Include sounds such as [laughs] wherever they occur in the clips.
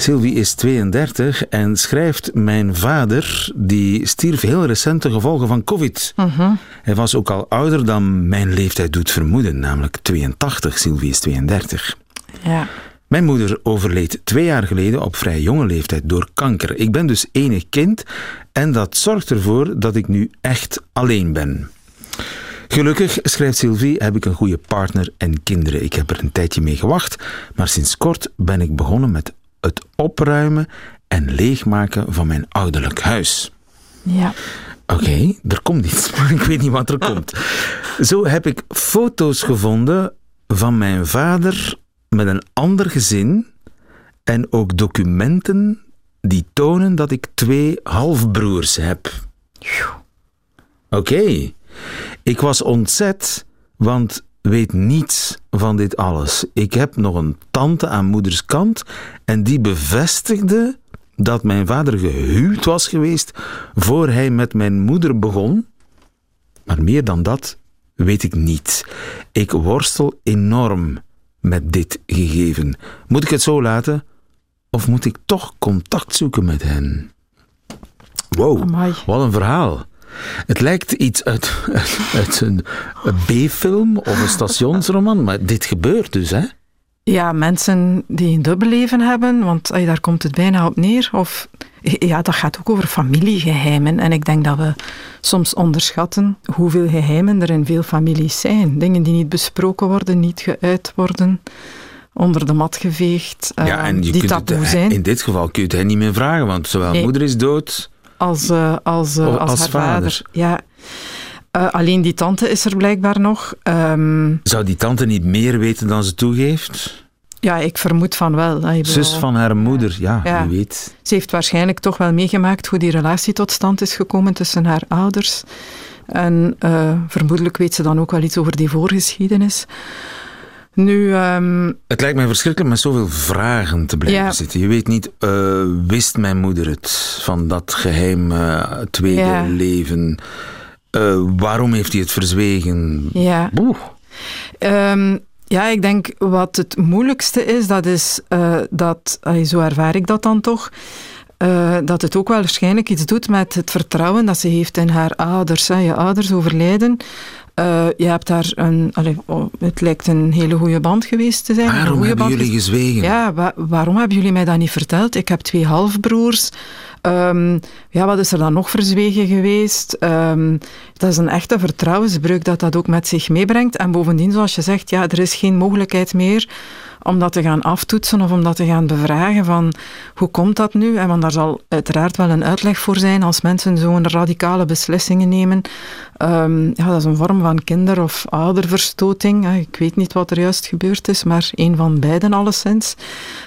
Sylvie is 32 en schrijft: Mijn vader die stierf heel recent ten gevolge van COVID. Hij was ook al ouder dan mijn leeftijd doet vermoeden, namelijk 82. Sylvie is 32. Ja. Mijn moeder overleed twee jaar geleden op vrij jonge leeftijd door kanker. Ik ben dus enig kind en dat zorgt ervoor dat ik nu echt alleen ben. Gelukkig, schrijft Sylvie, heb ik een goede partner en kinderen. Ik heb er een tijdje mee gewacht, maar sinds kort ben ik begonnen met het opruimen en leegmaken van mijn ouderlijk huis. Ja. Oké, er komt iets, [laughs] maar ik weet niet wat er komt. Zo heb ik foto's gevonden van mijn vader met een ander gezin en ook documenten die tonen dat ik twee halfbroers heb. Oké, ik was ontzet, want weet niets van dit alles. Ik heb nog een tante aan moeders kant en die bevestigde dat mijn vader gehuwd was geweest voor hij met mijn moeder begon. Maar meer dan dat weet ik niet. Ik worstel enorm met dit gegeven. Moet ik het zo laten of moet ik toch contact zoeken met hen? Wow, Amai. wat een verhaal. Het lijkt iets uit, [laughs] uit een, B-film of een stationsroman, maar dit gebeurt dus, hè? Ja, mensen die een dubbel leven hebben, want ay, daar komt het bijna op neer. Of, ja, dat gaat ook over familiegeheimen. En ik denk dat we soms onderschatten hoeveel geheimen er in veel families zijn. Dingen die niet besproken worden, niet geuit worden, onder de mat geveegd, ja, en je die kunt taboe het, zijn. in dit geval kun je het hen niet meer vragen, want zowel Nee. moeder is dood. Als, eh, als, eh, als, als haar vader. vader. Ja. Eh, alleen die tante is er blijkbaar nog. Ehm, Zou die tante niet meer weten dan ze toegeeft? ja, ik vermoed van wel. Zus van haar moeder, ja, Ja. wie weet. Ze heeft waarschijnlijk toch wel meegemaakt hoe die relatie tot stand is gekomen tussen haar ouders. En vermoedelijk weet ze dan ook wel iets over die voorgeschiedenis. Nu, ehm, Het lijkt mij verschrikkelijk met zoveel vragen te blijven Ja. zitten. Je weet niet, eh, wist mijn moeder het van dat geheim eh, tweede Ja. leven? Eh, waarom heeft hij het verzwegen? ja. Ehm, ja, ik denk wat het moeilijkste is, dat is dat, zo ervaar ik dat dan toch, dat het ook wel waarschijnlijk iets doet met het vertrouwen dat ze heeft in haar ouders. Hè. Je ouders overlijden. Eh, je hebt daar een, allee, oh, het lijkt een hele goede band geweest te zijn. Waarom hebben band jullie gezwegen? ja, wa- waarom hebben jullie mij dat niet verteld? Ik heb twee halfbroers. Ehm, ja, wat is er dan nog verzwegen geweest? Ehm, dat is een echte vertrouwensbreuk dat dat ook met zich meebrengt. En bovendien, zoals je zegt, ja, er is geen mogelijkheid meer om dat te gaan aftoetsen of om dat te gaan bevragen van hoe komt dat nu? En want daar zal uiteraard wel een uitleg voor zijn als mensen zo'n radicale beslissingen nemen. Ehm, ja, dat is een vorm van kinder- of ouderverstoting. Ik weet niet wat er juist gebeurd is, maar een van beiden alleszins.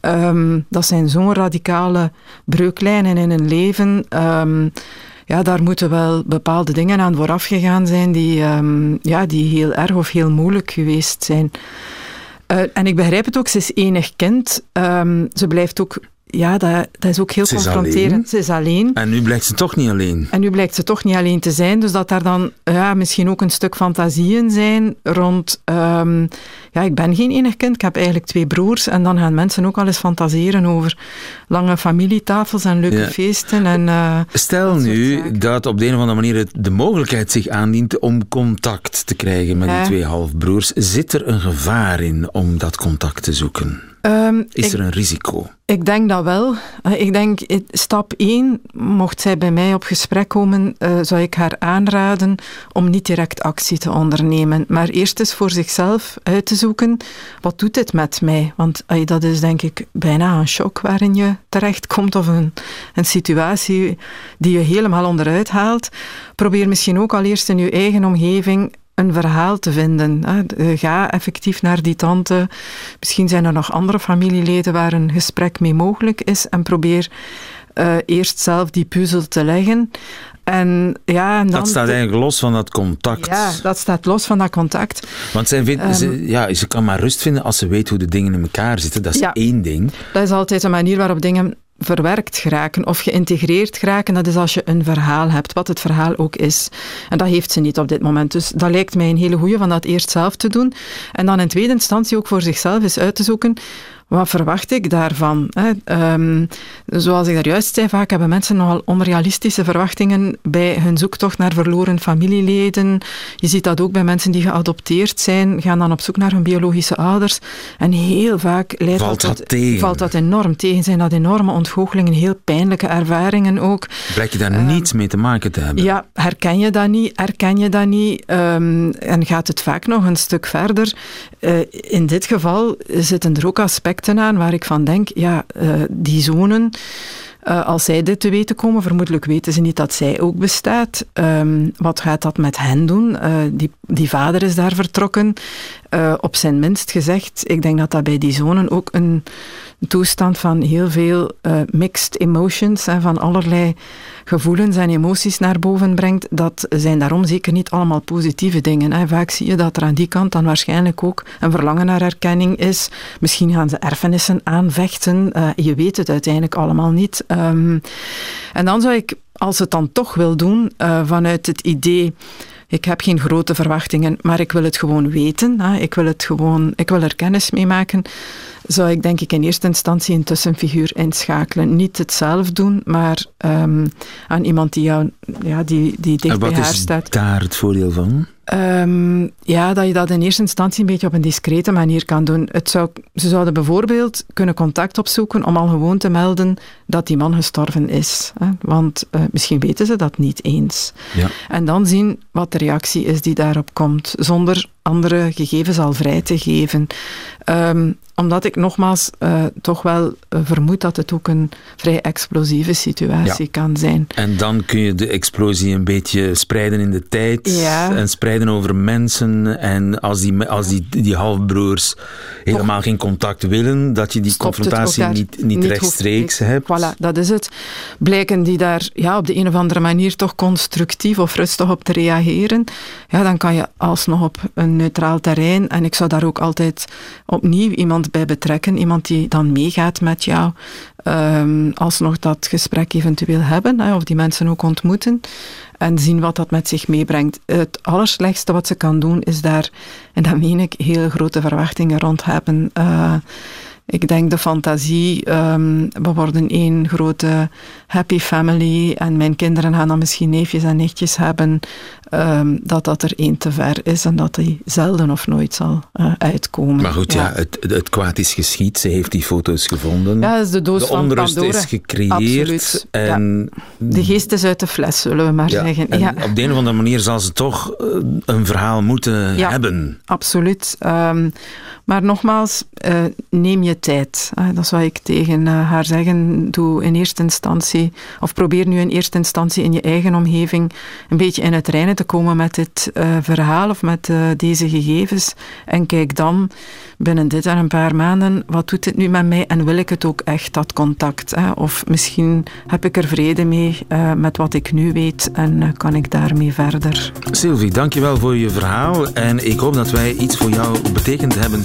Ehm, dat zijn zo'n radicale breuklijnen in een leven. Ehm, ja, daar moeten wel bepaalde dingen aan vooraf gegaan zijn die, ja, die heel erg of heel moeilijk geweest zijn. Eh, en ik begrijp het ook, ze is enig kind. Ehm, ze blijft ook, ja, dat, dat is ook heel Ze confronterend. Ze is alleen. En nu blijkt ze toch niet alleen. En nu blijkt ze toch niet alleen te zijn, dus dat daar dan ja, misschien ook een stuk fantasieën zijn rond... ehm, ja, ik ben geen enig kind, ik heb eigenlijk twee broers. En dan gaan mensen ook al eens fantaseren over lange familietafels en leuke Ja. feesten. En, eh, Stel dat nu zaken. dat op de een of andere manier de mogelijkheid zich aandient om contact te krijgen met die twee halfbroers. Zit er een gevaar in om dat contact te zoeken? Ehm, Is ik, er een risico? ik denk dat wel. Eh, Ik denk, eh, stap 1, mocht zij bij mij op gesprek komen, eh, zou ik haar aanraden om niet direct actie te ondernemen. Maar eerst eens voor zichzelf uit te zoeken, wat doet dit met mij? Want dat is denk ik bijna een shock waarin je terechtkomt of een, een situatie die je helemaal onderuit haalt. Probeer misschien ook al eerst in je eigen omgeving een verhaal te vinden. Eh, ga effectief naar die tante. Misschien zijn er nog andere familieleden waar een gesprek mee mogelijk is. En probeer uh, eerst zelf die puzzel te leggen. En, ja, en dan dat staat eigenlijk los van dat contact. Ja, dat staat los van dat contact. Want zij vindt, ze, ehm, ja, ze kan maar rust vinden als ze weet hoe de dingen in elkaar zitten. Dat is één ding. Dat is altijd een manier waarop dingen verwerkt geraken of geïntegreerd geraken, dat is als je een verhaal hebt, wat het verhaal ook is. En dat heeft ze niet op dit moment. Dus dat lijkt mij een hele goeie van dat eerst zelf te doen. En dan in tweede instantie ook voor zichzelf eens uit te zoeken wat verwacht ik daarvan? Hè? Um, zoals ik daar juist zei, vaak hebben mensen nogal onrealistische verwachtingen bij hun zoektocht naar verloren familieleden. Je ziet dat ook bij mensen die geadopteerd zijn, gaan dan op zoek naar hun biologische ouders. En heel vaak leidt valt dat, dat, tegen. valt dat enorm tegen. Zijn dat enorme ontgoochelingen, heel pijnlijke ervaringen ook. Blijkt je daar um, niets mee te maken te hebben? Ja, herken je dat niet? Herken je dat niet? Um, en gaat het vaak nog een stuk verder? Uh, in dit geval zitten er ook aspecten aan waar ik van denk, ja, uh, die zonen, uh, als zij dit te weten komen, vermoedelijk weten ze niet dat zij ook bestaat. Um, wat gaat dat met hen doen? Uh, die, die vader is daar vertrokken. Op zijn minst gezegd, ik denk dat dat bij die zonen ook een toestand van heel veel mixed emotions, hè, van allerlei gevoelens en emoties naar boven brengt, dat zijn daarom zeker niet allemaal positieve dingen. Hè. Vaak zie je dat er aan die kant dan waarschijnlijk ook een verlangen naar erkenning is. Misschien gaan ze erfenissen aanvechten. Uh, je weet het uiteindelijk allemaal niet. Um, en dan zou ik, als het dan toch wil doen, vanuit het idee ik heb geen grote verwachtingen, maar ik wil het gewoon weten. Hè. Ik wil het gewoon, ik wil er kennis mee maken. Zou ik denk ik in eerste instantie een tussenfiguur inschakelen. Niet het zelf doen, maar um, aan iemand die jou, ja, die, die dicht bij haar staat. wat is daar het voordeel van? Um, ja, dat je dat in eerste instantie een beetje op een discrete manier kan doen. Het zou, ze zouden bijvoorbeeld kunnen contact opzoeken om al gewoon te melden dat die man gestorven is. Hè? Want uh, misschien weten ze dat niet eens. Ja. En dan zien wat de reactie is die daarop komt, zonder andere gegevens al vrij te geven. Um, omdat ik nogmaals uh, toch wel uh, vermoed dat het ook een vrij explosieve situatie ja. kan zijn. En dan kun je de explosie een beetje spreiden in de tijd ja. en spreiden over mensen. En als die, als die, die halfbroers helemaal geen contact willen, dat je die confrontatie niet, niet, niet rechtstreeks hoeft, hebt. Voilà, dat is het. Blijken die daar ja, op de een of andere manier toch constructief of rustig op te reageren, ja, dan kan je alsnog op een neutraal terrein, en ik zou daar ook altijd opnieuw iemand bij betrekken, iemand die dan meegaat met jou, um, alsnog dat gesprek eventueel hebben, hè, of die mensen ook ontmoeten en zien wat dat met zich meebrengt. Het allerslechtste wat ze kan doen is daar, en dat meen ik, heel grote verwachtingen rond hebben. Uh, ik denk de fantasie, um, we worden één grote happy family en mijn kinderen gaan dan misschien neefjes en nichtjes hebben, um, dat dat er één te ver is en dat die zelden of nooit zal uh, uitkomen. Maar goed, ja, ja het, het kwaad is geschied. Ze heeft die foto's gevonden. Ja, is de doos de van onrust Pandora. is gecreëerd. Absoluut. En ja. De geest is uit de fles, zullen we maar ja, zeggen. En op de een of andere manier zal ze toch uh, een verhaal moeten ja, hebben. Absoluut. Um, maar nogmaals, uh, neem je tijd. Uh, dat zou ik tegen uh, haar zeggen. Doe in eerste instantie, of probeer nu in eerste instantie in je eigen omgeving een beetje in het reinen te komen met dit verhaal of met deze gegevens. En kijk dan binnen dit en een paar maanden, wat doet dit nu met mij en wil ik het ook echt, dat contact? Of misschien heb ik er vrede mee met wat ik nu weet en kan ik daarmee verder. Sylvie, dankjewel voor je verhaal en ik hoop dat wij iets voor jou betekend hebben.